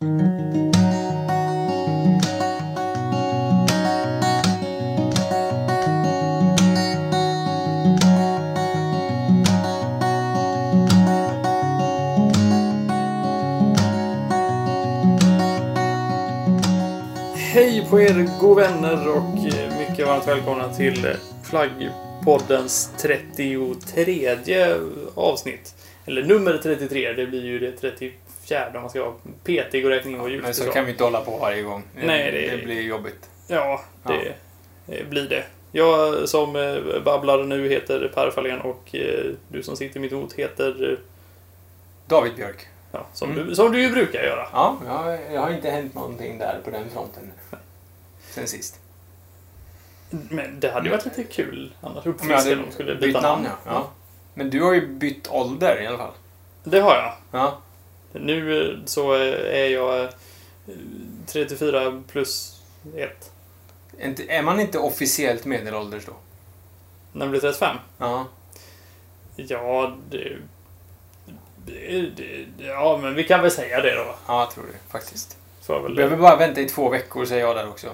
Hej på er god vänner och eh, mycket varmt välkomna till eh, Flaggpoddens 33 avsnitt. Eller nummer 33, det blir ju det 34 om man ska vara petig och räkna in vad Men så kan vi inte hålla på varje gång. Det, Nej, det- det blir jobbigt. Ja, det eh, blir det. Jag som eh, babblar nu heter Per Fahlén och eh, du som sitter mitt emot heter, eh, David Björk. ja, som, Mm. du, som du ju brukar göra. Ja, jag, jag har inte hänt någonting där på den fronten. Sen sist. Men det hade ju varit lite kul annars. Uppfriskande om de skulle byta namn, namn. ja. ja. Men du har ju bytt ålder i alla fall. Det har jag. Ja. Nu eh, så eh, är jag eh, 34 plus 1. Inte, är man inte officiellt medelålders då? När man blir 35? Ja. Ja, det. Ja, men vi kan väl säga det då. Ja, jag tror det faktiskt. Får väl, behöver bara vänta i två veckor, säger jag där också.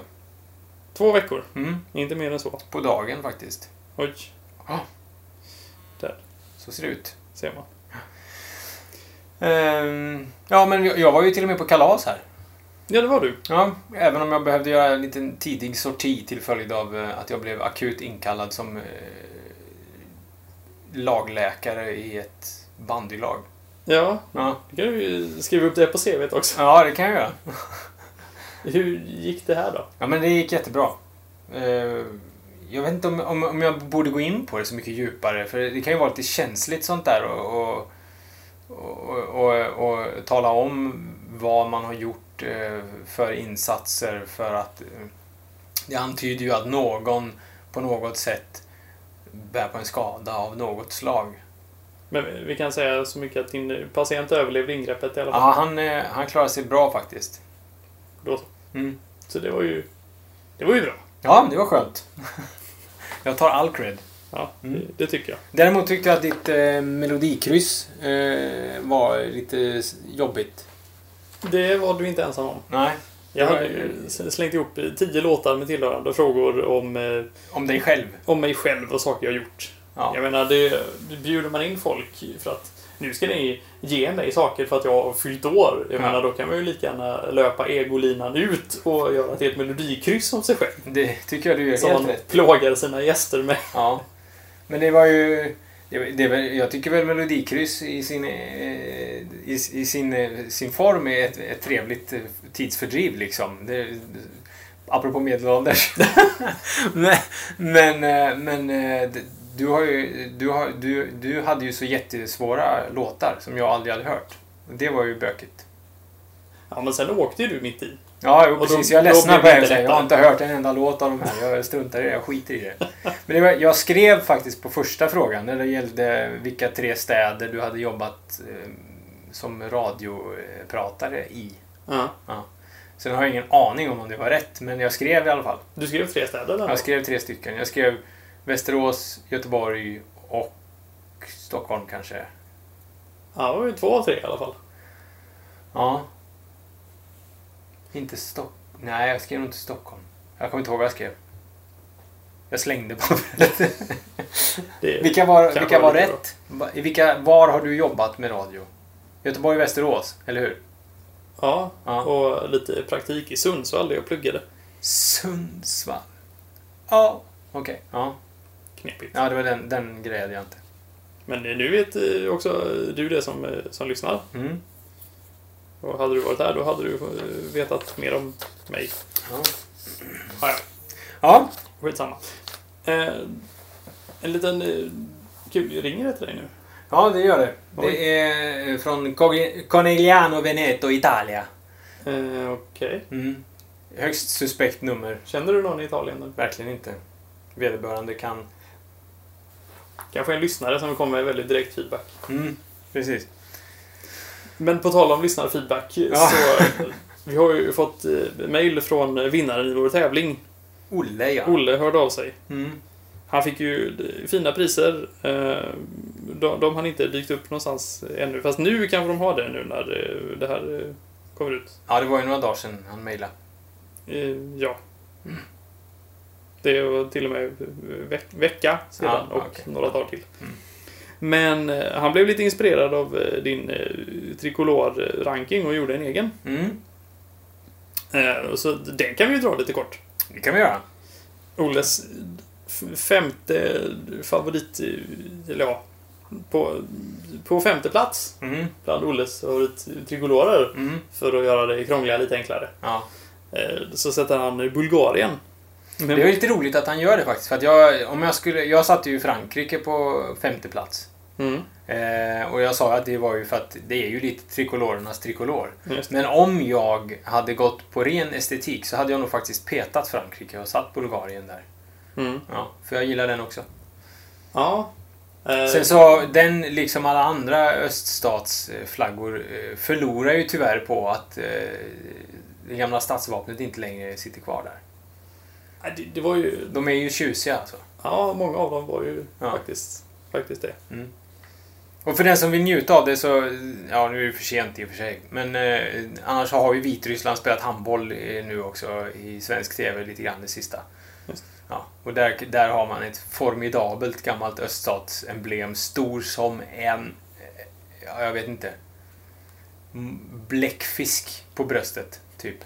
Två veckor. Mm. Inte mer än så. På dagen faktiskt. Oj, Så ser det ut. ser man. Ehm, ja, men jag jag var ju till och med på kalas här. Ja, det var du. Ja, även om jag behövde göra en liten tidig sorti till följd av eh, att jag blev akut inkallad som eh, lagläkare i ett bandylag. Ja, Ja. då kan du ju skriva upp det på CVt också. ja, det kan jag göra. Hur gick det här då? Ja, men det gick jättebra. Eh, Jag vet inte om, om, om jag borde gå in på det så mycket djupare, för det kan ju vara lite känsligt sånt där och, och, och, och, och tala om vad man har gjort eh, för insatser för att eh, det antyder ju att någon på något sätt bär på en skada av något slag. Men vi kan säga så mycket att din patient överlevde ingreppet i alla fall. Ja, han, eh, han klarar sig bra faktiskt. Då så. Mm. Så det var ju... Det var ju bra. Ja, det var skönt. jag tar all cred. Ja, Mm. det, det tycker jag. Däremot tyckte jag att ditt eh, melodikryss eh, var lite jobbigt. Det var du inte ensam om. Nej. Jag hade s- slängt ihop tio låtar med tillhörande frågor om, eh, Om dig själv. om mig själv och saker jag gjort. Ja. Jag menar, det, bjuder man in folk för att nu ska ni ge mig saker för att jag har fyllt år. Jag Ja. menar, då kan man ju lika gärna löpa egolinan ut och göra ett helt melodikryss om sig själv. Det tycker jag du gör Som helt man rätt. plågar sina gäster med. Ja. Men det var ju... Det, det, jag tycker väl melodikryss i sin, eh, i, i sin, eh, sin form är ett, ett trevligt eh, tidsfördriv liksom. Det, apropå medelålders. men men, men du, har ju, du, har, du, du hade ju så jättesvåra låtar som jag aldrig hade hört. Det var ju bökigt. Ja, men sen åkte ju du mitt i. Ja, jo, då- precis. jag är ledsen på det. Jag har inte hört en enda låt av de här. Jag struntar i det. Jag skiter i det. Men det var, jag skrev faktiskt på första frågan när det gällde vilka tre städer du hade jobbat eh, som radiopratare i. Ja. Sen har jag ingen aning om om det var rätt, men jag skrev i alla fall. Du skrev tre städer där. Jag skrev tre stycken. Jag skrev Västerås, Göteborg och Stockholm kanske. Ja, det var ju två av tre i alla fall. Ja. Inte Stockholm. Nej, jag skrev nog inte Stockholm. Jag kommer inte ihåg vad jag skrev. Jag slängde på det. Det, Vilka var, vilka var rätt? I Vilka, var har du jobbat med radio? Göteborg, Västerås, eller hur? Ja, Ja. och lite praktik i Sundsvall där jag pluggade. Sundsvall. Ja, okej. Ja. Knepigt. ja, det var den, den grejade jag inte. Men nu vet också du det som, eh, som lyssnar. Mm. Och hade du varit där då hade du eh, vetat mer om mig. Ja. Ja, ja. ja, Skitsamma. Eh, en liten... Eh, kul, ringer det till dig nu? ja, det gör det. Oj. Det är från Cog- Conegliano Veneto, Italia. Eh, Okej. Mm. Högst suspekt nummer. Känner du någon i Italien? Eller? Verkligen inte. Vederbörande kan... Kanske en lyssnare som kommer med väldigt direkt feedback. Mm, precis. Men på tal om lyssnarfeedback Ja. så... Vi har ju fått eh, mail från vinnaren i vår tävling. Olle, ja. Olle hörde av sig. Mm. Han fick ju fina priser. Eh, De, de har inte dykt upp någonstans ännu. Fast nu kanske de har det nu när eh, det här kommer ut. Ja, det var ju några dagar sedan han mejlade. Ja. Det var till och med veck vecka sedan Ja, och okej. några dagar till. Mm. Men eh, han blev lite inspirerad av eh, din eh, trikolor-ranking och gjorde en egen. Mm. Så den kan vi ju dra lite kort. Det kan vi göra. Olles femte favorit... Eller ja, på, på femte plats Mm. bland Olles favorittrikolorer. Mm. För att göra det krångliga lite enklare. Ja. Så sätter han Bulgarien. Men, Det är lite roligt att han gör det faktiskt. För att jag, om jag, skulle, jag satte ju Frankrike på femte plats. Mm, Eh, och jag sa att det var ju för att det är ju lite trikolorernas trikolor. Men om jag hade gått på ren estetik så hade jag nog faktiskt petat Frankrike och satt Bulgarien där. Mm. Ja, för jag gillar den också. Ja. Eh, Sen så, den liksom alla andra öststatsflaggor eh, förlorar ju tyvärr på att eh, det gamla statsvapnet inte längre sitter kvar där. det, det var ju... De är ju tjusiga alltså. Ja, många av dem var ju Ja. faktiskt, faktiskt det. Och för den som vill njuta av det så, ja nu är det för sent i och för sig. Men eh, annars har ju Vitryssland spelat handboll eh, nu också i svensk TV lite grann det sista. Just. Ja, och där, där har man ett formidabelt gammalt öststatsemblem, stor som en, ja jag vet inte, bläckfisk på bröstet, typ.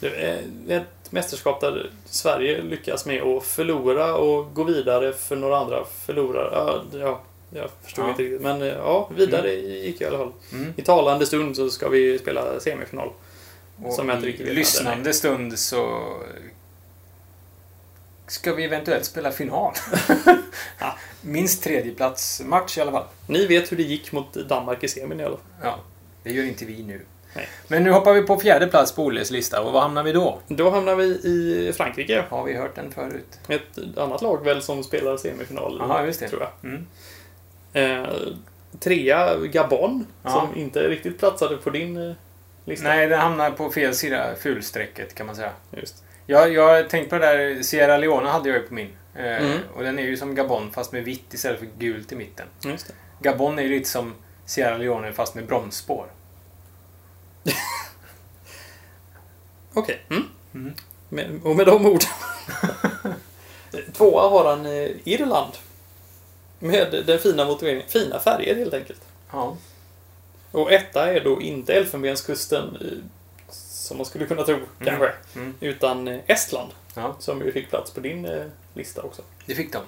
Det är ett mästerskap där Sverige lyckas med att förlora och gå vidare för några andra förlorar. Ja, ja jag förstod Ja. inte riktigt. Men eh, ja, vidare gick jag i alla fall. Mm. I talande stund så ska vi spela semifinal. Och Som jag inte riktigt i lyssnande stund så ska vi eventuellt spela final. Ja. Minst tredjeplatsmatch i alla fall. Ni vet hur det gick mot Danmark i semin i alla fall. Ja, det gör inte vi nu. Nej. Men nu hoppar vi på fjärde plats på Olles lista och var hamnar vi då? Då hamnar vi i Frankrike. Har vi hört den förut? Ett annat lag väl som spelar semifinal. Jaha, just det. Tror jag. Mm. Eh, trea, Gabon. Ja. Som inte riktigt platsade på din eh, lista. Nej, den hamnar på fel sida fulstrecket kan man säga. Just. Jag, jag har tänkt på det där, Sierra Leone hade jag ju på min. Eh, Mm. Och den är ju som Gabon fast med vitt istället för gult i mitten. Gabon är ju lite som Sierra Leone fast med bromsspår. Okej. Mm. Mm. Med, och med de orden. Tvåa har han eh, Irland. Med den fina motiveringen. Fina färger helt enkelt. Ja. Och etta är då inte Elfenbenskusten, eh, som man skulle kunna tro kanske. Mm. Utan eh, Estland. Ja. Som ju fick plats på din eh, lista också. Det fick de.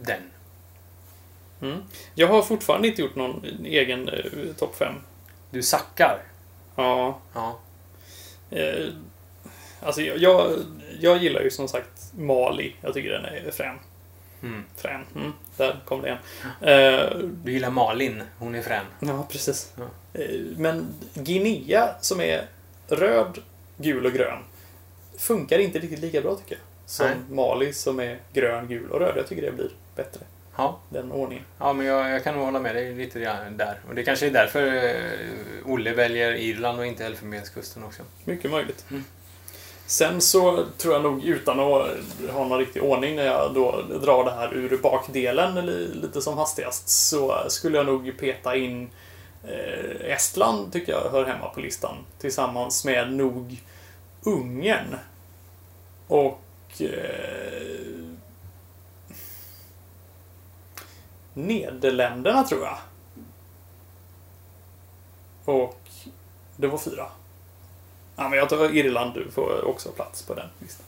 Den. Mm. Jag har fortfarande inte gjort någon egen eh, topp 5. Du sackar. Ja, Ja. eh, alltså jag, jag, jag gillar ju som sagt Mali. Jag tycker den är frän. Mm. Frän. Mm, där kom det igen. Eh, Du gillar Malin. Hon är frän. ja, precis. Ja. Eh, men Guinea som är röd, gul och grön funkar inte riktigt lika bra tycker jag. Som Nej. Mali som är grön, gul och röd. Jag tycker det blir bättre. Ja. Den ordningen. Ja, men jag, jag kan nog hålla med dig lite där. Och det kanske är därför eh, Olle väljer Irland och inte Elfenbenskusten också. Mycket möjligt. Mm. Sen så tror jag nog utan att ha någon riktig ordning när jag då drar det här ur bakdelen lite som hastigast så skulle jag nog peta in eh, Estland tycker jag hör hemma på listan tillsammans med nog Ungern och eh, Nederländerna tror jag. Och det var fyra. Ja, men jag tar Irland du får också plats på den listan.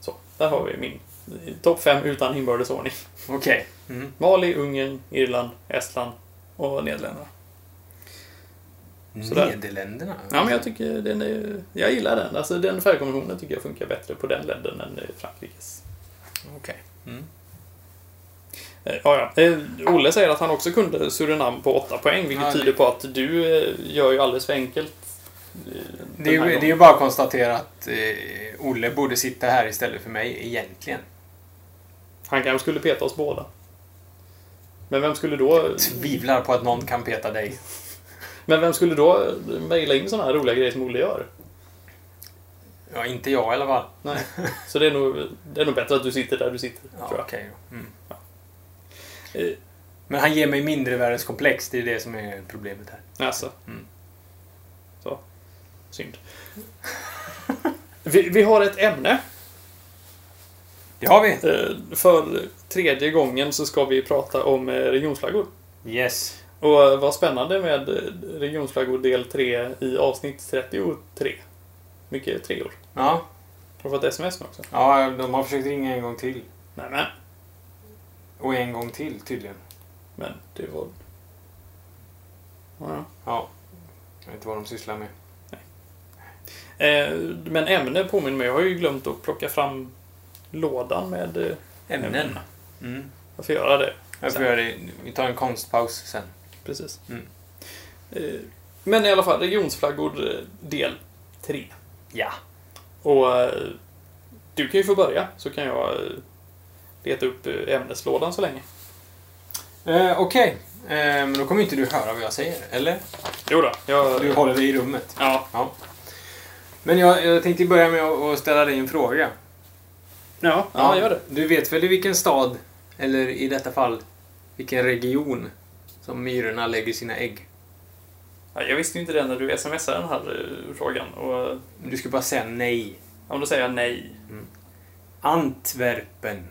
Så, där har vi min eh, topp fem utan inbördes ordning. Okej. Mm. Mali, Ungern, Irland, Estland och Nederländerna. Sådär. Nederländerna? Ja, men jag tycker den är, Jag gillar den. Alltså den färgkombinationen tycker jag funkar bättre på den ledden än eh, Frankrikes. Okej. Mm. Eh, Ja, ja. Olle säger att han också kunde Surinam på 8 poäng, vilket Ja, tyder på att du gör ju alldeles för enkelt. Eh, Det, är, ju- det är ju bara att konstatera att eh, Olle borde sitta här istället för mig egentligen. Han kanske skulle peta oss båda. Men vem skulle då... Tvivlar på att någon kan peta dig. Men vem skulle då mejla in sådana här roliga grejer som Olle gör? Ja, inte jag i alla fall. Nej. Så det är nog, det är nog bättre att du sitter där du sitter, Ja, tror jag. okej då. mm. Eh, Men han ger mig mindre världskomplex, det är det som är problemet här. Alltså. Mm. Så. Synd. Vi, vi har ett ämne. Det har vi. Eh, För tredje gången så ska vi prata om eh, regionsflaggor. Yes. Och eh, vad spännande med regionsflaggor del 3 i avsnitt 33. Mycket treor. Ja. Har du fått sms nu också? ja, de har försökt ringa en gång till. Nej, men. Och en gång till tydligen. Men det var... Ja. Ja. Jag vet inte vad de sysslar med. Eh, Men ämne påminner mig. Jag har ju glömt att plocka fram lådan med eh, Ämnen. Mm. Jag får göra det. Jag får göra det. Vi tar en konstpaus sen. Precis. Mm. Eh, Men i alla fall, regionsflaggor del 3. Ja. Och du kan ju få börja, så kan jag leta upp ämneslådan så länge. Eh, Okej. Eh, men då kommer inte du höra vad jag säger, eller? Jo då, jag... Du håller dig i rummet. Ja. Ja. Men jag, jag tänkte börja med att ställa dig en fråga. Ja, ja, gör det. Du vet väl i vilken stad, eller i detta fall, vilken region som myrorna lägger sina ägg? Ja, jag visste ju inte det när du smsade den här eh, frågan. Och Du ska bara säga nej. ja, då säger jag nej. Antwerpen.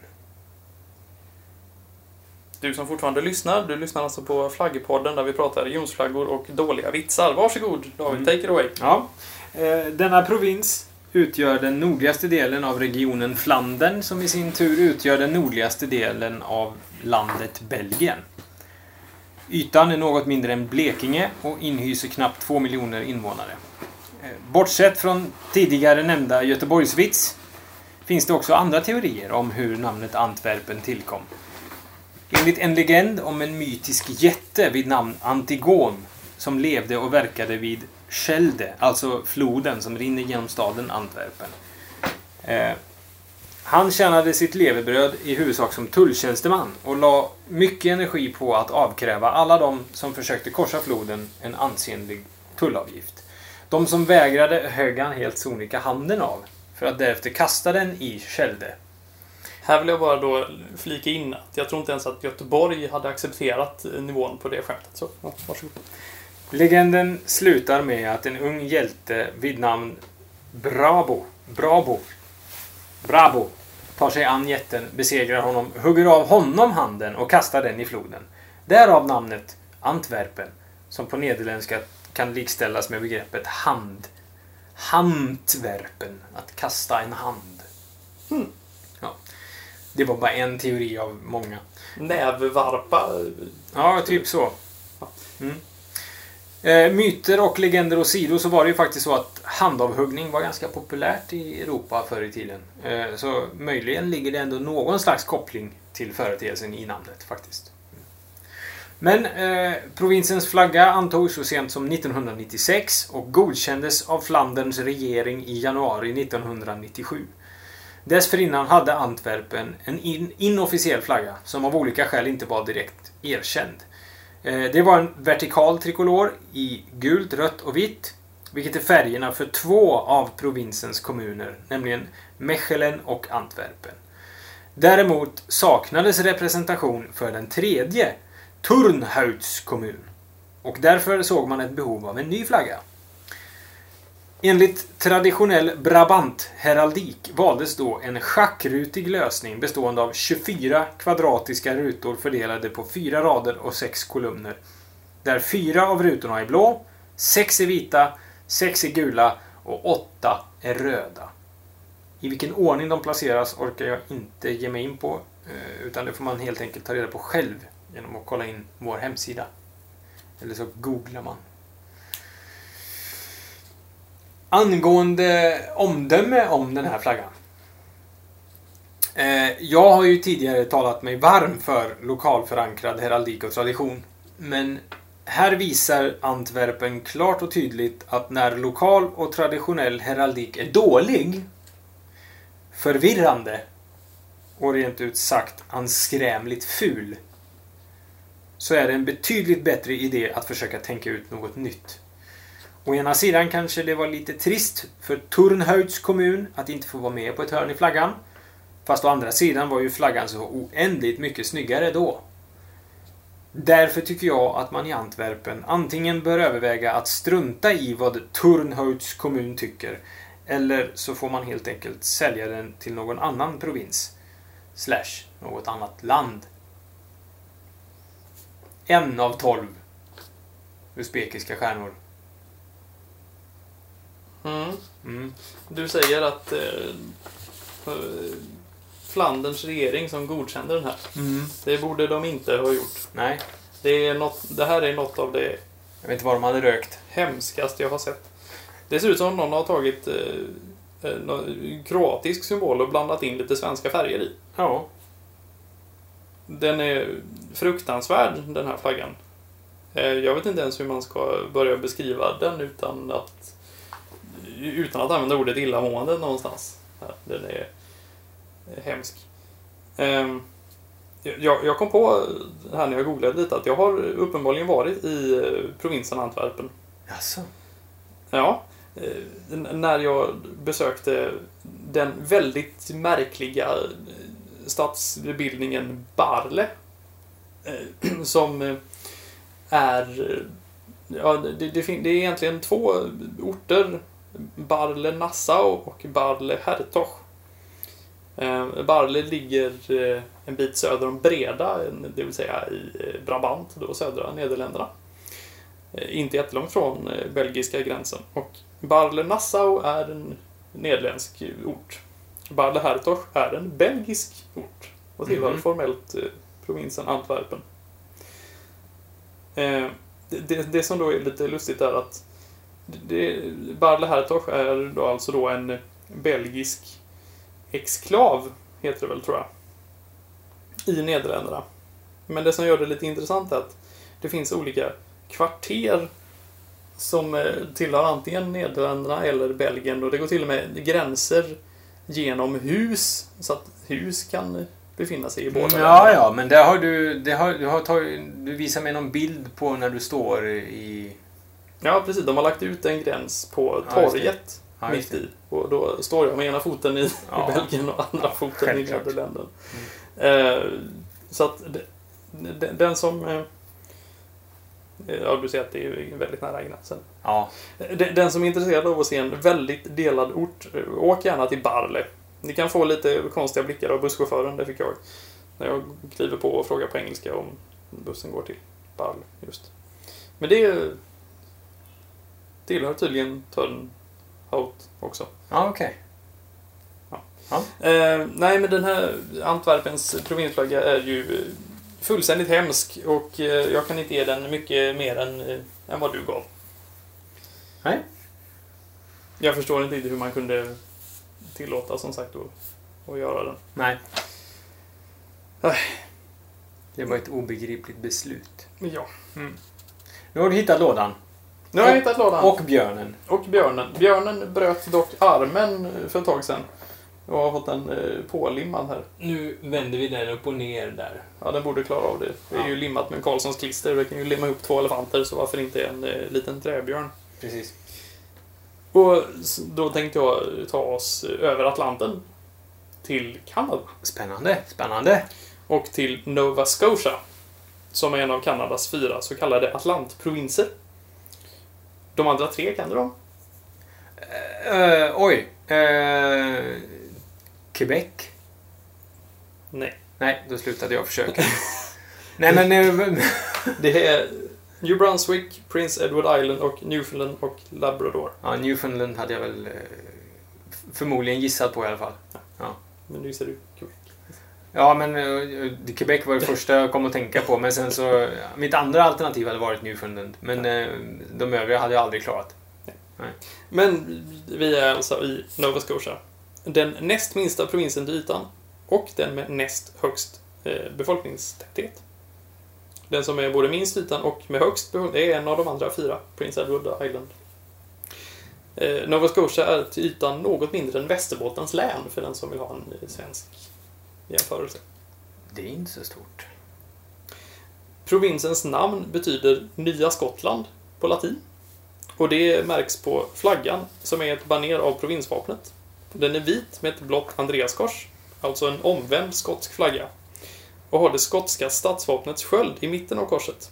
Du som fortfarande lyssnar, du lyssnar alltså på Flaggpodden där vi pratar regionsflaggor och dåliga vitsar. Varsågod David, Mm. take it away. Ja. Eh, denna provins utgör den nordligaste delen av regionen Flandern som i sin tur utgör den nordligaste delen av landet Belgien. Ytan är något mindre än Blekinge och inhyser knappt 2 miljoner invånare. Eh, bortsett från tidigare nämnda Göteborgsvits finns det också andra teorier om hur namnet Antwerpen tillkom. Enligt en legend om en mytisk jätte vid namn Antigon som levde och verkade vid Schelde, alltså floden som rinner genom staden Antwerpen. Eh, han tjänade sitt levebröd i huvudsak som tulltjänsteman och la mycket energi på att avkräva alla de som försökte korsa floden en ansenlig tullavgift. De som vägrade högg han helt sonika handen av för att därefter kasta den i Schelde. Här vill jag bara då flika in att jag tror inte ens att Göteborg hade accepterat eh, nivån på det skämtet. Så, ja, varsågod. Legenden slutar med att en ung hjälte vid namn Brabo, Brabo, Brabo tar sig an jätten, besegrar honom, hugger av honom handen och kastar den i floden. Därav namnet Antwerpen, som på nederländska kan likställas med begreppet hand. Handwerpen, att kasta en hand. Hmm. Ja. Det var bara en teori av många. Nävvarpa. Ja, typ så. Mm. Eh, myter och legender åsido så var det ju faktiskt så att handavhuggning var ganska populärt i Europa förr i tiden. Eh, så möjligen ligger det ändå någon slags koppling till företeelsen i namnet faktiskt. Men eh, provinsens flagga antogs så sent som 1996 och godkändes av Flanderns regering i januari 1997. Dessförinnan hade Antwerpen en in inofficiell flagga som av olika skäl inte var direkt erkänd. Eh, det var en vertikal trikolor i gult, rött och vitt. Vilket är färgerna för två av provinsens kommuner, nämligen Mechelen och Antwerpen. Däremot saknades representation för den tredje, Turnhouts kommun. Och därför såg man ett behov av en ny flagga. Enligt traditionell Brabant-heraldik valdes då en schackrutig lösning bestående av 24 kvadratiska rutor fördelade på fyra rader och sex kolumner. Där fyra av rutorna är blå, sex är vita, sex är gula och åtta är röda. I vilken ordning de placeras orkar jag inte ge mig in på, eh, utan det får man helt enkelt ta reda på själv genom att kolla in vår hemsida. Eller så googlar man. Angående omdöme om den här flaggan. Eh, jag har ju tidigare talat mig varm för lokalförankrad heraldik och tradition. Men här visar Antwerpen klart och tydligt att när lokal och traditionell heraldik är dålig, förvirrande och rent ut sagt anskrämligt ful, så är det en betydligt bättre idé att försöka tänka ut något nytt. Å ena sidan kanske det var lite trist för Turnhöjds kommun att inte få vara med på ett hörn i flaggan. Fast å andra sidan var ju flaggan så oändligt mycket snyggare då. Därför tycker jag att man i Antwerpen antingen bör överväga att strunta i vad Turnhöjds kommun tycker eller så får man helt enkelt sälja den till någon annan provins. Slash något annat land. En av tolv uzbekiska stjärnor. Mm. Mm. Du säger att eh, eh, Flanderns regering som godkände den här. Mm. Det borde de inte ha gjort. Nej, Det, är något, det här är något av det jag vet inte vad de hade rökt. hemskaste jag har sett. Det ser ut som någon har tagit eh, eh, någon kroatisk symbol och blandat in lite svenska färger i. Ja. Den är fruktansvärd, den här flaggan. Eh, Jag vet inte ens hur man ska börja beskriva den utan att utan att använda ordet illamående någonstans. Den är hemsk. Ehm, Jag, jag kom på här när jag googlade lite att jag har uppenbarligen varit i eh, provinsen Antwerpen. Jaså? Ja, eh, när jag besökte den väldigt märkliga eh, stadsbildningen Barle. Som är... Ja, det, det, det är egentligen två orter. Barle Nassau och Barle Hertog. Eh, Barle ligger eh, en bit söder om Breda, det vill säga i eh, Brabant, då södra Nederländerna. Eh, Inte jättelångt från belgiska gränsen. Och Barle Nassau är en nederländsk ort. Barle Hertog är en belgisk ort och tillhör Mhm. formellt provinsen Antwerpen. Eh, det, det, det som då är lite lustigt är att det, Barle Hertog är då alltså då en belgisk exklav, heter det väl tror jag, i Nederländerna. Men det som gör det lite intressant är att det finns olika kvarter som eh, tillhör antingen Nederländerna eller Belgien och det går till och med gränser genom hus så att hus kan befinna sig i båda Mm, ja, länderna. ja, men det har du... Det har, du, har tagit, du visar mig någon bild på när du står i... Ja, precis. De har lagt ut en gräns på Ja, torget Ja, just mitt i. Och då står jag med ena foten i, Ja. i Belgien och andra foten självklart. Mm. i Nederländerna. Eh, så att den, den som... Eh, ja, du ser att det är väldigt nära gränsen. Ja. Den, den som är intresserad av att se en väldigt delad ort, eh, åk gärna till Barle. Ni kan få lite konstiga blickar av busschauffören, det fick jag. När jag kliver på och frågar på engelska om bussen går till Barle, just. Men det tillhör tydligen Turnhout också. Ja, okej. Eh, nej, men den här Antwerpens provinsflagga är ju eh, fullständigt hemsk och eh, jag kan inte ge den mycket mer än, eh, än vad du gav. Nej. Jag förstår inte riktigt hur man kunde tillåta, som sagt, att, att göra den. Nej. Det var ett obegripligt beslut. Ja. Nu har du hittat lådan. Nu har jag hittat lådan. Och, Och björnen. björnen. Björnen bröt dock armen för ett tag sedan. Och har fått den eh, pålimmad här. Nu vänder vi den upp och ner där. Ja, den borde klara av det. Det är Ja. ju limmat med Karlssons klister. Det kan ju limma ihop två elefanter, så varför inte en eh, liten träbjörn? Precis. Och då tänkte jag ta oss över Atlanten till Kanada Spännande. Spännande. och till Nova Scotia som är en av Kanadas fyra så kallade Atlantprovinser. De andra tre kan du dem? Uh, oj. Uh, Quebec? Nej. Nej, då slutade jag försöka. Nej, men... eh, Det är New Brunswick, Prince Edward Island och Newfoundland och Labrador. ja, Newfoundland hade jag väl eh, förmodligen gissat på i alla fall. Men nu gissar du. Ja, men uh, Quebec var det första jag kom att tänka på. Men sen så... Mitt andra alternativ hade varit Newfoundland. Men eh, de övriga hade jag aldrig klarat. Men vi är alltså i Nova Scotia. Den näst minsta provinsen till ytan och den med näst högst eh, befolkningstäthet. Den som är både minst ytan och med högst befolkning är en av de andra fyra, Prince Edward Island. Eh, Nova Scotia är till ytan något mindre än Västerbottens län för den som vill ha en svensk jämförelse. Det är inte så stort. Provinsens namn betyder Nya Skottland på latin. Och det märks på flaggan som är ett baner av provinsvapnet. Den är vit med ett blått Andreaskors, alltså en omvänd skotsk flagga. och har det skotska statsvapnets sköld i mitten av korset.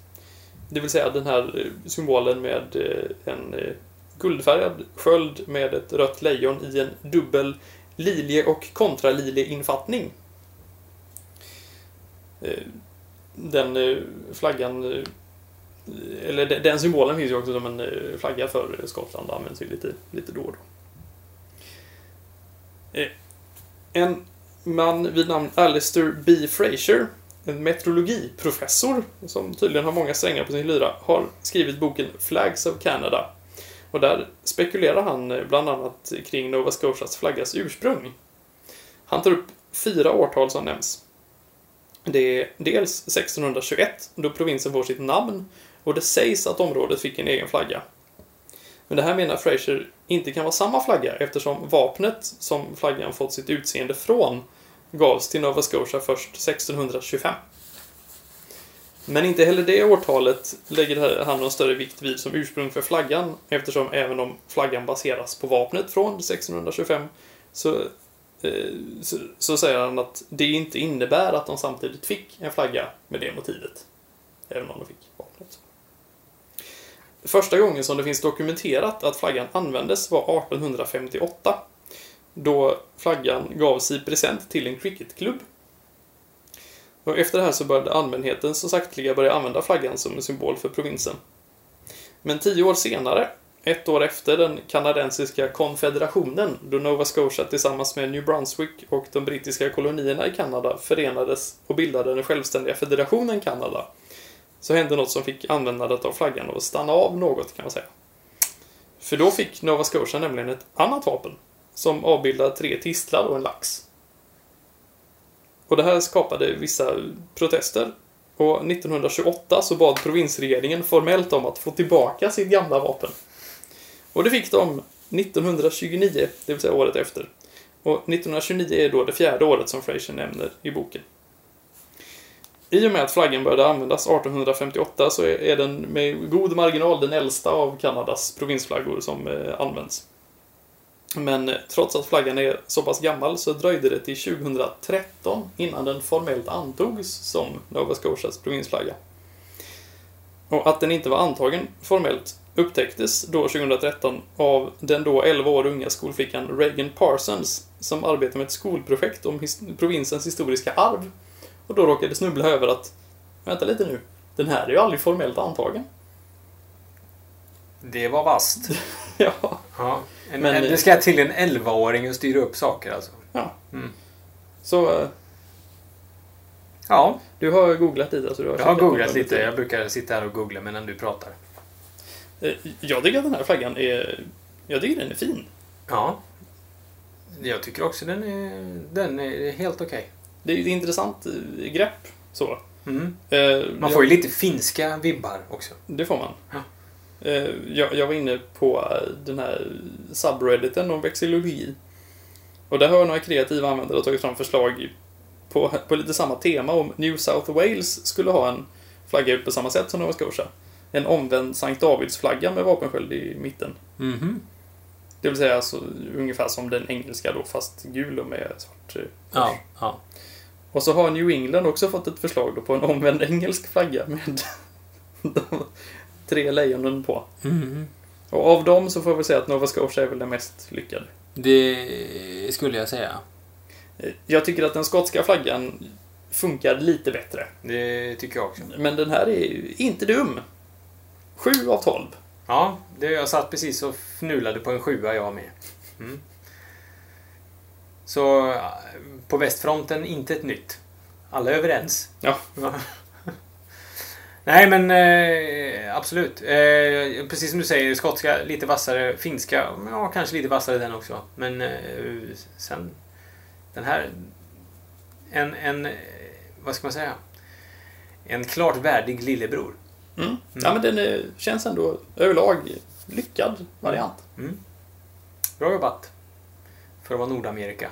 Det vill säga den här eh, symbolen med eh, en eh, guldfärgad sköld med ett rött lejon i en dubbel lilie och kontralilie-infattning. Eh, den eh, flaggan, eh, eller den symbolen finns ju också som en flagga för Skottland och används ju lite, lite då och då. En man vid namn Alistair B. Fraser, en meteorologiprofessor som tydligen har många strängar på sin lyra, har skrivit boken Flags of Canada. Och där spekulerar han bland annat kring Nova Scotias flaggas ursprung. Han tar upp fyra årtal som nämns. Det är dels 1621, då provinsen får sitt namn, och det sägs att området fick en egen flagga. Men det här menar Fraser inte kan vara samma flagga eftersom vapnet som flaggan fått sitt utseende från gavs till Nova Scotia först 1625. Men inte heller det årtalet lägger han någon större vikt vid som ursprung för flaggan eftersom även om flaggan baseras på vapnet från 1625 så, Eh, så, så säger han att det inte innebär att de samtidigt fick en flagga med det motivet. Även om de fick vapnet. Första gången som det finns dokumenterat att flaggan användes var 1858 då flaggan gavs i present till en cricketklubb. Och efter det här så började allmänheten så sakteliga börja använda flaggan som en symbol för provinsen. Men tio år senare, ett år efter den kanadensiska konfederationen, då Nova Scotia tillsammans med New Brunswick och de brittiska kolonierna i Kanada förenades och bildade den självständiga federationen Kanada, så hände något som fick användandet av flaggan att stanna av något kan man säga. För då fick Nova Scotia nämligen ett annat vapen som avbildar tre tistlar och en lax. Och det här skapade vissa protester. Och 1928 så bad provinsregeringen formellt om att få tillbaka sitt gamla vapen. Och det fick de 1929, det vill säga året efter. Och 1929 är då det fjärde året som Fraser nämner i boken. I och med att flaggan började användas 1858 så är den med god marginal den äldsta av Kanadas provinsflaggor som eh, används. Men eh, trots att flaggan är så pass gammal så dröjde det till 2013 innan den formellt antogs som Nova Scotias provinsflagga. Och att den inte var antagen formellt upptäcktes då 2013 av den då 11 år unga skolflickan Reagan Parsons som arbetar med ett skolprojekt om his- provinsens historiska arv. Och då råkade snubbla över att, vänta lite nu, den här är ju aldrig formellt antagen. Det var vast. ja. Ja. En, Men- en, det ska till en 11-åring att styra upp saker alltså. ja. Mm. Så eh, Ja, du har googlat lite? Alltså du har jag har googlat den lite. Jag brukar sitta här och googla medan du pratar. Eh, Jag tycker att den här flaggan är... Jag tycker den är fin. Ja. Jag tycker också den är, den är helt okej. Det är ett intressant eh, grepp. Så. Mm. Eh, Man får ju lite finska vibbar också. Det får man. Ja. Jag, jag var inne på den här subredditen om vexillologi. Och där har några kreativa användare tagit fram förslag på, på lite samma tema om New South Wales skulle ha en flagga ut på samma sätt som Nova Scotia. En omvänd Sankt Davids-flagga med vapensköld i mitten. Mhm. Det vill säga alltså, ungefär som den engelska då, fast gul och med svart eh, Ja, ja. Och så har New England också fått ett förslag då på en omvänd engelsk flagga med de tre lejonen på. Mhm. Och av dem så får jag väl säga att Nova Scotia är väl den mest lyckade. Det skulle jag säga. Eh, Jag tycker att den skotska flaggan funkar lite bättre. Det tycker jag också. Men den här är inte dum. 7 av 12. Ja, det, jag satt precis och fnulade på en sjua jag med. Mm. Så på västfronten, inte ett nytt. Alla är överens. Ja. Nej, men eh, absolut. Eh, precis som du säger, skotska lite vassare. Finska, ja, kanske lite vassare den också. Men eh, sen... Den här... En, en... eh, Vad ska man säga? En klart värdig lillebror. Mm. Ja, men den är, känns ändå överlag lyckad variant. Mm. Bra jobbat. För att vara Nordamerika.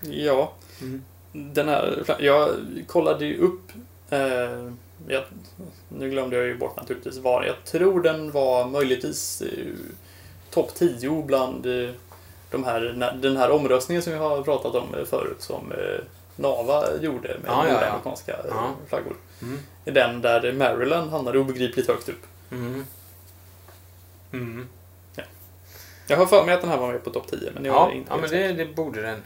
Ja. Mm. Den här, jag kollade ju upp, eh, jag, nu glömde jag ju bort naturligtvis var, jag tror den var möjligtvis eh, topp 10 bland eh, de här, den här omröstningen som vi har pratat om eh, förut som eh, Nava gjorde med Ja, ja, ja. nordamerikanska eh, Ja. flaggor. Mm. är Den där Maryland hamnade obegripligt högt upp. Mm. Mm. Jag har för mig att den här var med på topp 10, men jag Ja, är inte ja, men det, det borde den.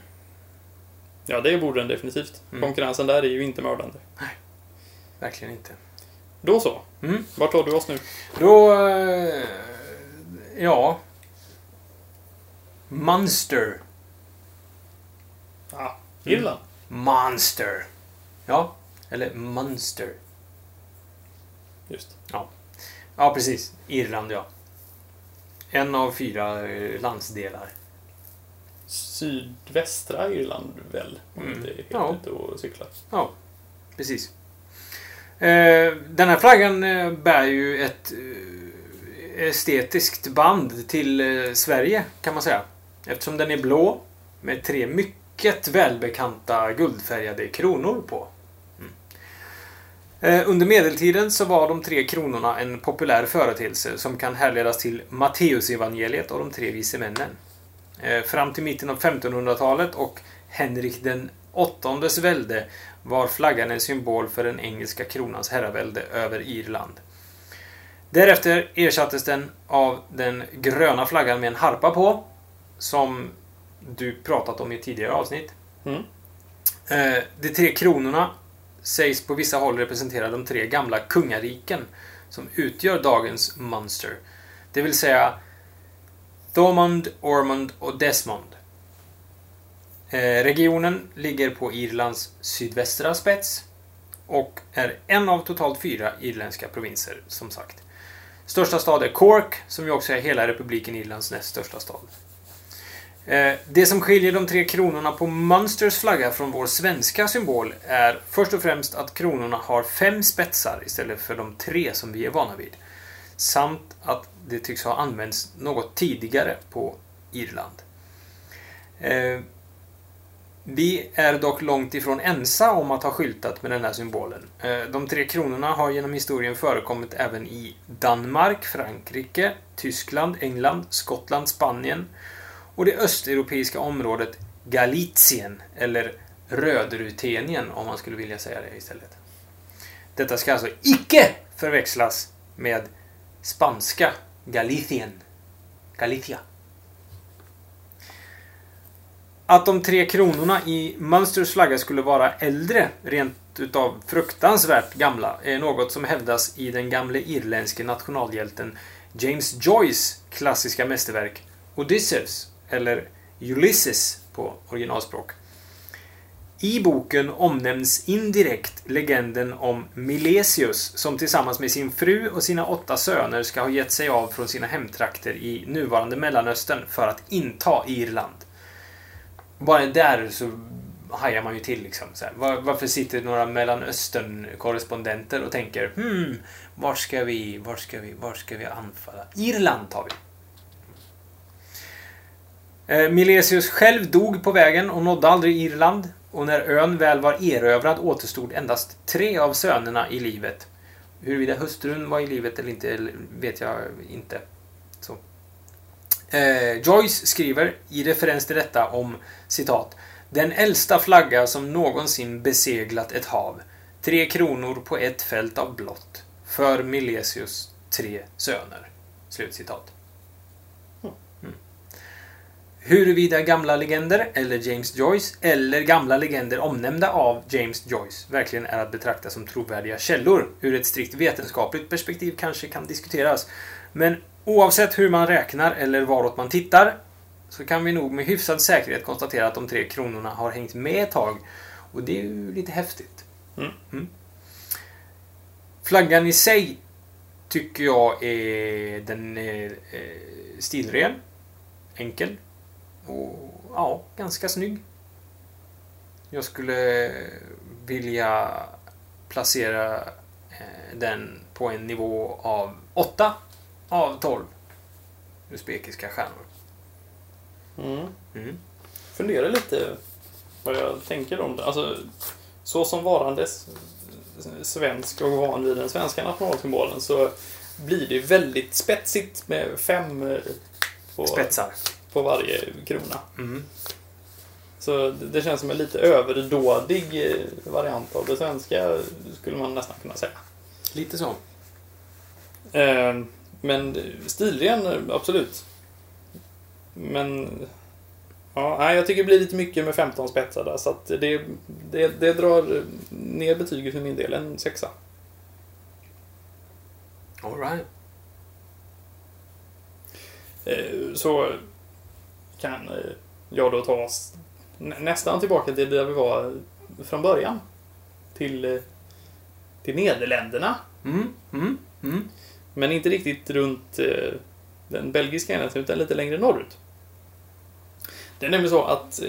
Ja, det borde den definitivt. Mm. Konkurrensen där är ju inte mördande. Verkligen inte. Då så. Mm. Vart tar du oss nu? Då... eh, Ja. Monster. Ah, Irland. Monster. Ja. Eller Monster. Just. Ja, precis. Irland, ja. En av fyra eh, landsdelar. Sydvästra Irland väl? Om Mm. inte är helt Ja. ute och cyklar. Ja, precis. Eh, Den här flaggan eh, bär ju ett estetiskt band till Sverige, kan man säga. Eftersom den är blå med tre mycket välbekanta guldfärgade kronor på. Mm. Eh, under medeltiden så var de tre kronorna en populär företeelse som kan härledas till Matteusevangeliet och de tre vise männen. Eh, fram till mitten av 1500-talet och Henrik den åttondes välde var flaggan en symbol för den engelska kronans herravälde över Irland. Därefter ersattes den av den gröna flaggan med en harpa på, som du pratat om i tidigare avsnitt. Mm. Eh, De tre kronorna sägs på vissa håll representera de tre gamla kungariken som utgör dagens Munster. Det vill säga Thomond, Ormond och Desmond. Eh, regionen ligger på Irlands sydvästra spets och är en av totalt fyra irländska provinser, som sagt. Största stad är Cork, som ju också är hela republiken Irlands näst största stad. Eh, det som skiljer de tre kronorna på Munsters flagga från vår svenska symbol är först och främst att kronorna har fem spetsar istället för de tre som vi är vana vid. Samt att det tycks ha använts något tidigare på Irland. Eh, vi är dock långt ifrån ensa om att ha skyltat med den här symbolen. Eh, de tre kronorna har genom historien förekommit även i Danmark, Frankrike, Tyskland, England, Skottland, Spanien och det östeuropeiska området Galicien, eller Rödrutenien om man skulle vilja säga det istället. Detta ska alltså icke förväxlas med spanska Galicien. Galicia. Att de tre kronorna i Munsters flagga skulle vara äldre, rent utav fruktansvärt gamla, är något som hävdas i den gamle irländske nationalhjälten James Joyce klassiska mästerverk Odysseus, eller Ulysses på originalspråk. I boken omnämns indirekt legenden om Milesius som tillsammans med sin fru och sina åtta söner ska ha gett sig av från sina hemtrakter i nuvarande Mellanöstern för att inta Irland. Bara där så hajar man ju till liksom. Så här. Var, varför sitter några Mellanöstern-korrespondenter och tänker hmm, var ska vi, var ska vi, var ska vi anfalla? Irland tar vi. Eh, Milesius själv dog på vägen och nådde aldrig Irland. Och när ön väl var erövrad återstod endast tre av sönerna i livet. Huruvida hustrun var i livet eller inte vet jag inte. Så. Eh, Joyce skriver i referens till detta om citat Den äldsta flagga som någonsin beseglat ett hav. Tre kronor på ett fält av blått. För Milesius tre söner. Slutcitat. Mm. Huruvida gamla legender, eller James Joyce, eller gamla legender omnämnda av James Joyce verkligen är att betrakta som trovärdiga källor ur ett strikt vetenskapligt perspektiv kanske kan diskuteras. Men oavsett hur man räknar eller varåt man tittar så kan vi nog med hyfsad säkerhet konstatera att de tre kronorna har hängt med ett tag. Och det är ju lite häftigt. Mm. Flaggan i sig tycker jag är... Den är eh, stilren. Enkel. Och ja, ganska snygg. Jag skulle vilja placera eh, den på en nivå av 8 av 12 usbekiska stjärnor. Mm. Mm. Funderar lite vad jag tänker om det. Alltså, så som varandes svensk och van vid den svenska nationalsymbolen så blir det väldigt spetsigt med fem eh, på, Spetsar. På varje krona. Mm. Så det, känns som en lite överdådig eh, variant av det svenska, skulle man nästan kunna säga. Lite så. Eh, men stilren, absolut. Men... Ja, jag tycker det blir lite mycket med 15 spetsar där, så att det, det, det drar ner betyget för min del, en sexa. All right. Eh, Så kan eh, jag då ta oss nä- nästan tillbaka till där vi var från början. Till, eh, till Nederländerna. Mm, mm, mm. Men inte riktigt runt eh, den belgiska enheten, utan lite längre norrut. Det är nämligen så att eh,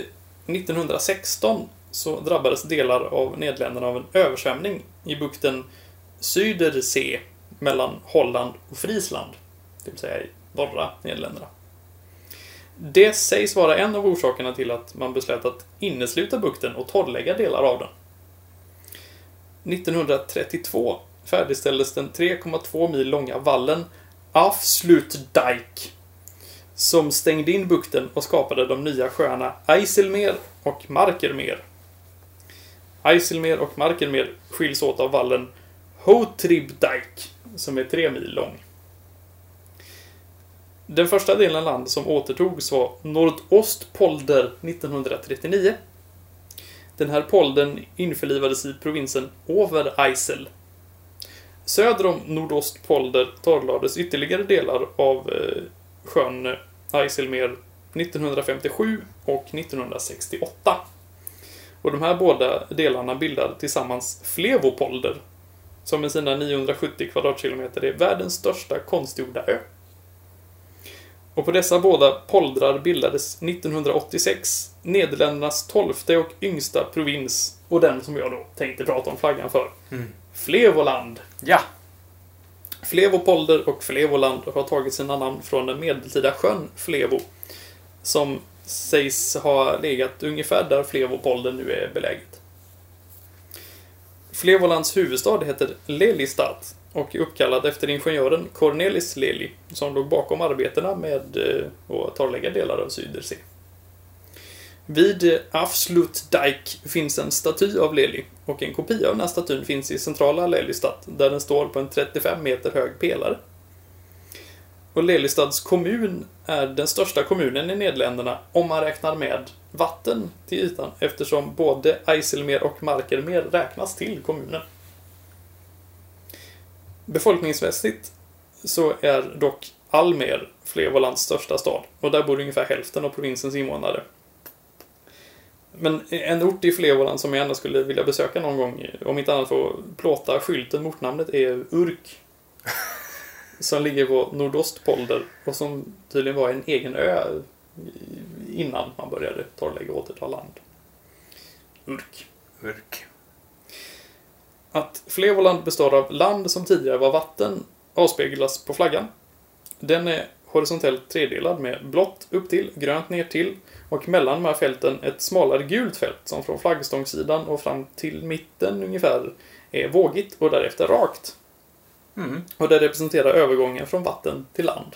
1916 så drabbades delar av Nederländerna av en översvämning i bukten Zuiderzee mellan Holland och Friesland. Det vill säga i norra Nederländerna. Det sägs vara en av orsakerna till att man beslöt att innesluta bukten och torrlägga delar av den. 1932 färdigställdes den 3,2 mil långa vallen Afslutdijk som stängde in bukten och skapade de nya sjöarna Eiselmer och Markermer. Eiselmer och Markermer skiljs åt av vallen Hotribdijk som är 3 mil lång. Den första delen av land som återtogs var Nordostpolder 1939. Den här poldern införlivades i provinsen Overijssel. Söder om Nordostpolder torrlades ytterligare delar av eh, sjön Eiselmer 1957 och 1968. Och de här båda delarna bildar tillsammans Flevopolder, som med sina 970 kvadratkilometer är världens största konstgjorda ö. Och på dessa båda poldrar bildades 1986 Nederländernas tolfte och yngsta provins och den som jag då tänkte prata om flaggan för. Mm. Flevoland. Ja. Flevopolder och Flevoland har tagit sina namn från den medeltida sjön Flevo, som sägs ha legat ungefär där Flevopolder nu är beläget. Flevolands huvudstad heter Lelystad och uppkallad efter ingenjören Cornelis Lely, som låg bakom arbetena med eh, att torrlägga delar av Sydersee. Vid Afslutdijk finns en staty av Lely och en kopia av den här statyn finns i centrala Lelystad där den står på en 35 meter hög pelare. Och Lelystads kommun är den största kommunen i Nederländerna om man räknar med vatten till ytan eftersom både Eiselmer och Markermeer räknas till kommunen. Befolkningsmässigt så är dock Almer Flevolands största stad och där bor ungefär hälften av provinsens invånare. Men en ort i Flevoland som jag ändå skulle vilja besöka någon gång, om inte annat för att plåta skylten med ortnamnet, är Urk. Som ligger på Nordostpolder och som tydligen var en egen ö innan man började torrlägga och återta land. Urk. Urk. Att Flevoland består av land som tidigare var vatten avspeglas på flaggan. Den är horisontellt tredelad med blått upp till, grönt ner till och mellan de här fälten ett smalare gult fält som från flaggstångssidan och fram till mitten ungefär är vågigt och därefter rakt. Mm. Och det representerar övergången från vatten till land.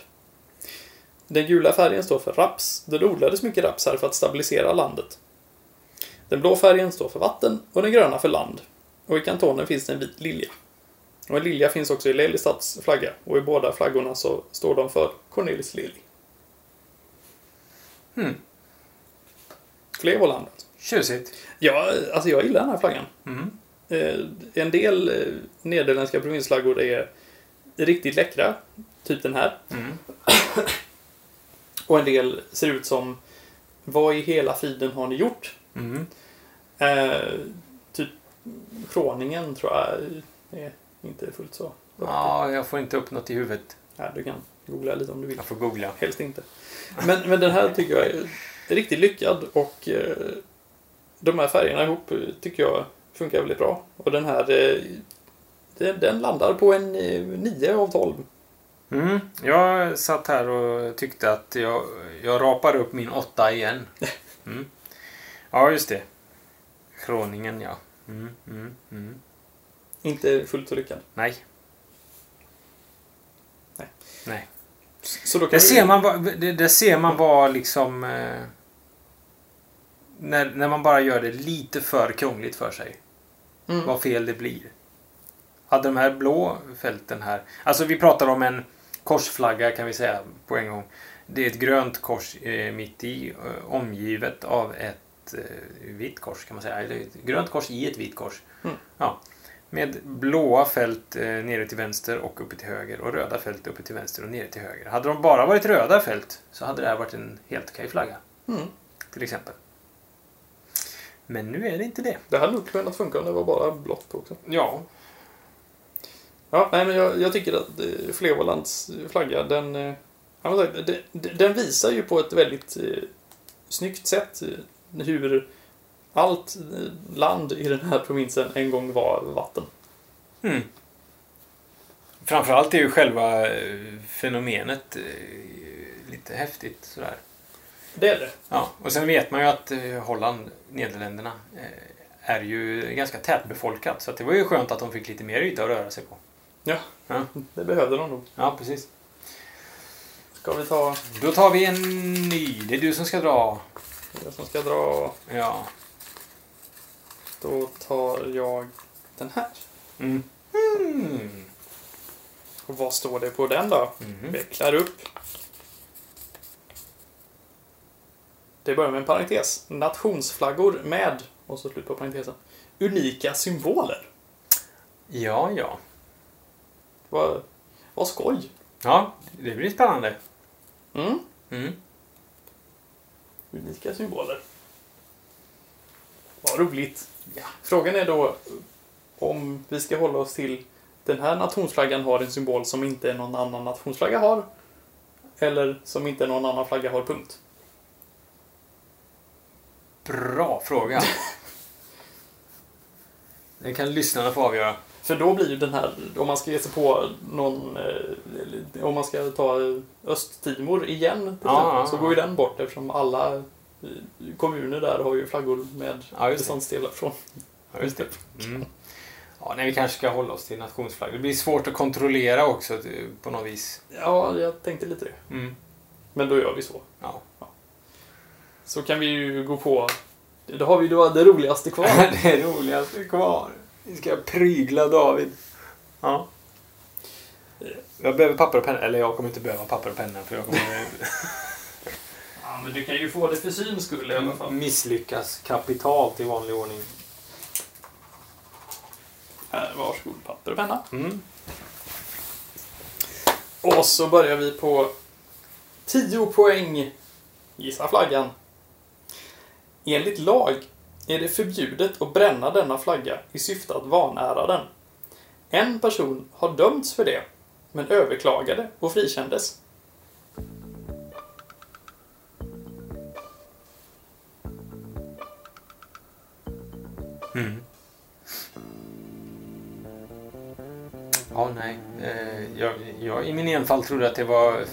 Den gula färgen står för raps, då det odlades mycket raps här för att stabilisera landet. Den blå färgen står för vatten och den gröna för land. Och i kantonen finns det en vit lilja. Och en lilja finns också i Lelystads flagga och i båda flaggorna så står de för Cornelis Lilly. Mm. Flevoland. alltså. Tjusigt. Ja, alltså jag gillar den här flaggan. Mm. Eh, en del eh, nederländska provinsflaggor är riktigt läckra, typ den här. Mm. Och en del ser ut som Vad i hela friden har ni gjort? Mm. Eh, Kroningen tror jag är inte fullt så. Ja, jag får inte upp något i huvudet. Ja, du kan googla lite om du vill. Jag får googla. Helst inte. Men, men den här tycker jag är riktigt lyckad och eh, de här färgerna ihop eh, tycker jag funkar väldigt bra. Och den här eh, den, landar på en eh, 9 av 12. Mm. Jag satt här och tyckte att jag, jag rapar upp min åtta igen. Mm. Ja, just det. Kroningen, ja. Mm, mm, mm. Inte fullt så lyckad. Nej. Nej. Nej. Så då kan Där vi- ser man där ser man vad liksom... Eh, när, när man bara gör det lite för krångligt för sig. Mm. Vad fel det blir. Hade de här blå fälten här. Alltså vi pratar om en korsflagga kan vi säga på en gång. Det är ett grönt kors eh, mitt i eh, omgivet av ett eh, vitt kors kan man säga. Eller ett grönt kors i ett vitt kors. Mm. Ja. Med blåa fält eh, nere till vänster och uppe till höger och röda fält uppe till vänster och nere till höger. Hade de bara varit röda fält så hade det här varit en helt okej flagga. Mm. Till exempel. Men nu är det inte det. Det hade nog kunnat funka om det var bara blått också. Ja. Ja, nej, men jag, jag tycker att eh, Flevolands flagga, den, eh, den, den visar ju på ett väldigt eh, snyggt sätt hur allt land i den här provinsen en gång var vatten. Mm. Framförallt är ju själva eh, fenomenet eh, lite häftigt sådär. Det är det. Ja, och sen vet man ju att eh, Holland, Nederländerna, är ju ganska tätbefolkat. Så det var ju skönt att de fick lite mer yta att röra sig på. Ja, Ja, det behövde de nog. ja precis. Ska vi ta Då tar vi en ny. Det är du som ska dra. Det som ska dra? Ja. Då tar jag den här. Mm. Mm. Och vad står det på den då? Mhm. Vecklar upp. Det börjar med en parentes. Nationsflaggor med, och så slut på parentesen, unika symboler. Ja, ja. Vad, vad skoj. Ja, det blir spännande. Mm. Mm. Unika symboler. Vad roligt. Frågan är då om vi ska hålla oss till den här nationsflaggan har en symbol som inte någon annan nationsflagga har. Eller som inte någon annan flagga har, punkt. Bra fråga. Det kan lyssnarna få avgöra. För då blir ju den här, om man ska ge sig på någon, eh, om man ska ta Östtimor igen till Ja, exempel, ja, så ja. går ju den bort eftersom alla eh, kommuner där har ju flaggor med Ja, det. beståndsdelar från. Ja, just det. Mm. Ja, nej, vi kanske ska hålla oss till nationsflagg. Det blir svårt att kontrollera också eh, på något vis. Ja, jag tänkte lite det. Mm. Men då gör vi så. Ja. Så kan vi ju gå på, då har vi då det roligaste kvar. det är roligaste kvar. Vi ska prygla David. Ja. Jag behöver papper och penna. Eller jag kommer inte behöva papper och penna för jag kommer ja, men du kan ju få det för syns skull i alla fall. misslyckas kapitalt i vanlig ordning. Här, varsågod, papper och penna. Mm. Och så börjar vi på 10 poäng. Gissa flaggan. Enligt lag är det förbjudet att bränna denna flagga i syfte att vanära den. En person har dömts för det, men överklagade och frikändes. Mm. Ja, nej. Eh, jag, jag i min enfald trodde att det var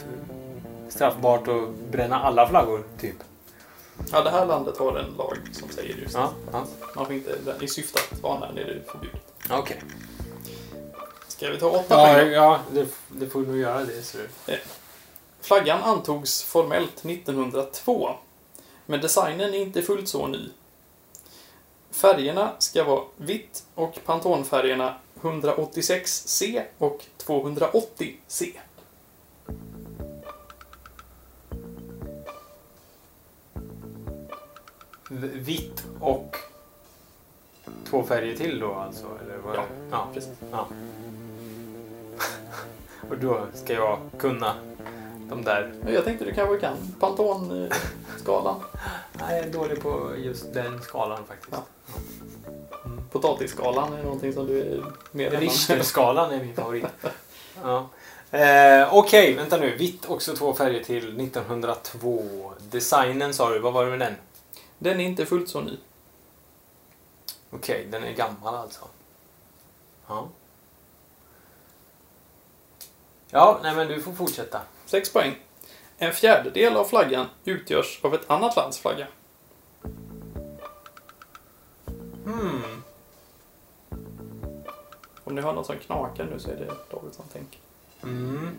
straffbart att bränna alla flaggor, typ. Ja, det här landet har en lag som säger just Ja, ja. Man får inte, i syfte att vanära är det förbjudet. okej. Ska vi ta åtta Ja, poäng? ja det, det får nog göra det. Så. Flaggan antogs formellt 1902, men designen är inte fullt så ny. Färgerna ska vara vitt och Pantonfärgerna 186C och 280C. Vitt och två färger till då alltså? Eller vad? Ja, ja. precis. ja. Och då ska jag kunna de där. Jag tänkte du kanske kan Pantonskalan, Nej, jag är dålig på just den skalan faktiskt. Ja. potatisskalan är någonting som du är mer. Richterskalan är min favorit. ja. eh, Okej, vänta nu. Vitt också två färger till 1902. Designen sa du, vad var det med den? Den är inte fullt så ny. Okej, den är gammal alltså. Ja. Ja, nej men du får fortsätta. 6 poäng. En fjärdedel av flaggan utgörs av ett annat lands flagga. Hmm. Om ni hör något som knakar nu så är det David som tänker. Mm.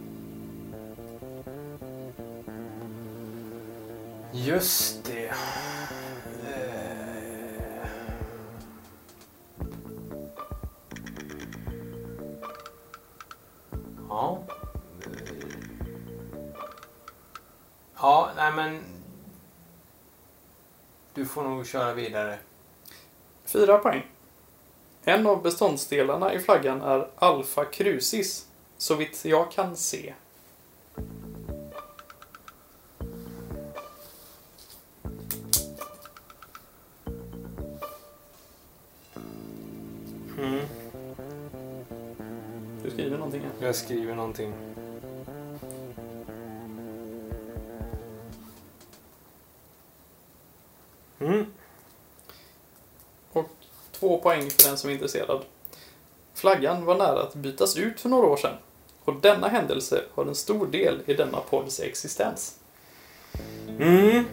Just det. Ja. Ja, nej men... Du får nog köra vidare. Fyra poäng. En av beståndsdelarna i flaggan är Alfa Crucis, så vitt jag kan se. Jag skriver någonting. Mm. Och två poäng för den som är intresserad. Flaggan var nära att bytas ut för några år sedan. Och denna händelse har en stor del i denna podds existens. Mm.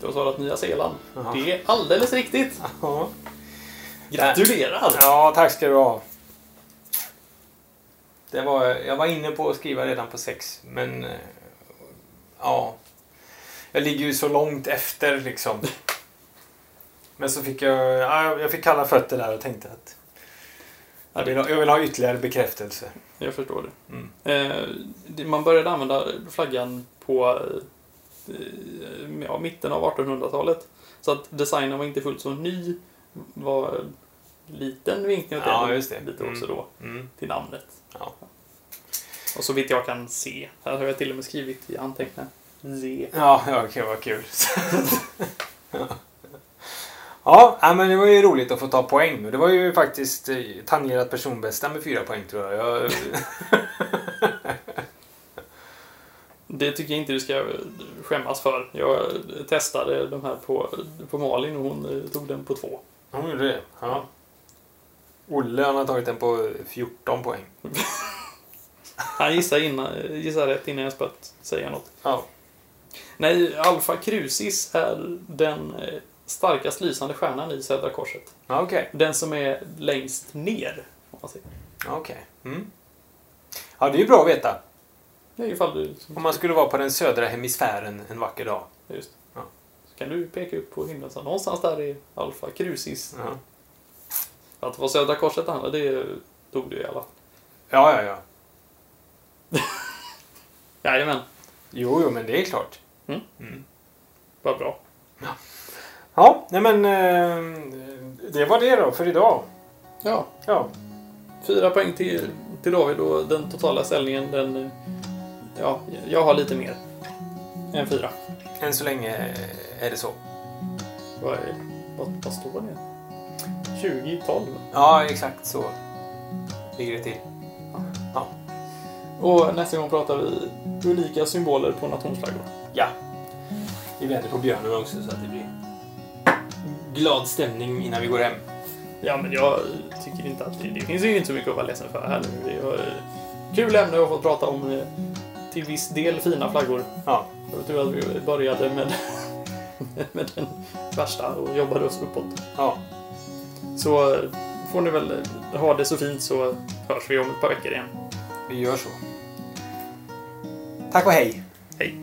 Du har svarat Nya Zeeland. Jaha. Det är alldeles riktigt. Ja. Gratulerar! ja, tack ska du ha. Det var, jag var inne på att skriva redan på sex, men... eh, Ja. Jag ligger ju så långt efter liksom. Men så fick jag... Ja, jag fick kalla fötter där och tänkte att... Jag vill, ha, jag vill ha ytterligare bekräftelse. Jag förstår det. Mm. Eh, man började använda flaggan på eh, ja, mitten av 1800-talet. Så att designen var inte fullt så ny. var liten vinkning åt Ja, det just det. lite Mm. också då Mm. till namnet. Ja. Och så vitt jag kan se. Här har jag till och med skrivit i anteckningar. Z. Ja, ja okej, vad kul. ja, ja, men det var ju roligt att få ta poäng. Det var ju faktiskt eh, tangerat personbästa med fyra poäng tror jag. jag Det tycker jag inte du ska skämmas för. Jag testade de här på, på Malin och hon eh, tog den på två. hon gjorde det. Ja. Olle han har tagit den på 14 poäng. Han gissade, innan, gissade rätt innan jag börjat säga något. Ja. Nej, Alpha Crucis är den eh, starkast lysande stjärnan i Södra Korset. Okej. Den som är längst ner, Okej. Mm. Ja, det är ju bra att veta. Är ifall du... Om man skulle vara på den södra hemisfären en vacker dag. Just. Ja. Så kan du peka upp på himlen. Så någonstans där är Alpha Crucis. Ja, Att det var Södra Korset det handlade, det tog du i alla fall. ja, ja. ja. Jajamän, Jo, jo, men det är klart. Mm. Mm. vad bra. Ja, nej men eh, det var det då för idag. Ja, Ja, fyra poäng till, till David och den totala ställningen, den... Ja, jag har lite mer än fyra. än så länge är det så. Vad, vad, vad står det? 2012. Ja, exakt så ligger det till. Och nästa gång pratar vi unika symboler på nationsflaggor. Ja. Vi vänder på björnen också så att det blir glad stämning innan vi går hem. Ja, men jag tycker inte att det, det finns ju inte så mycket att vara ledsen för här nu. Det var eh, kul ämne att få prata om eh, till viss del fina flaggor. Ja. Jag tror att vi började med, med den värsta och jobbade oss uppåt. Ja. Så får ni väl ha det så fint så hörs vi om ett par veckor igen. Vi gör så. Tack och hej. Hej!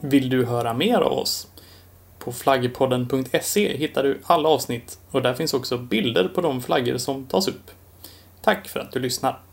Vill du höra mer av oss? På flaggpodden.se hittar du alla avsnitt och där finns också bilder på de flaggor som tas upp. Tack för att du lyssnar!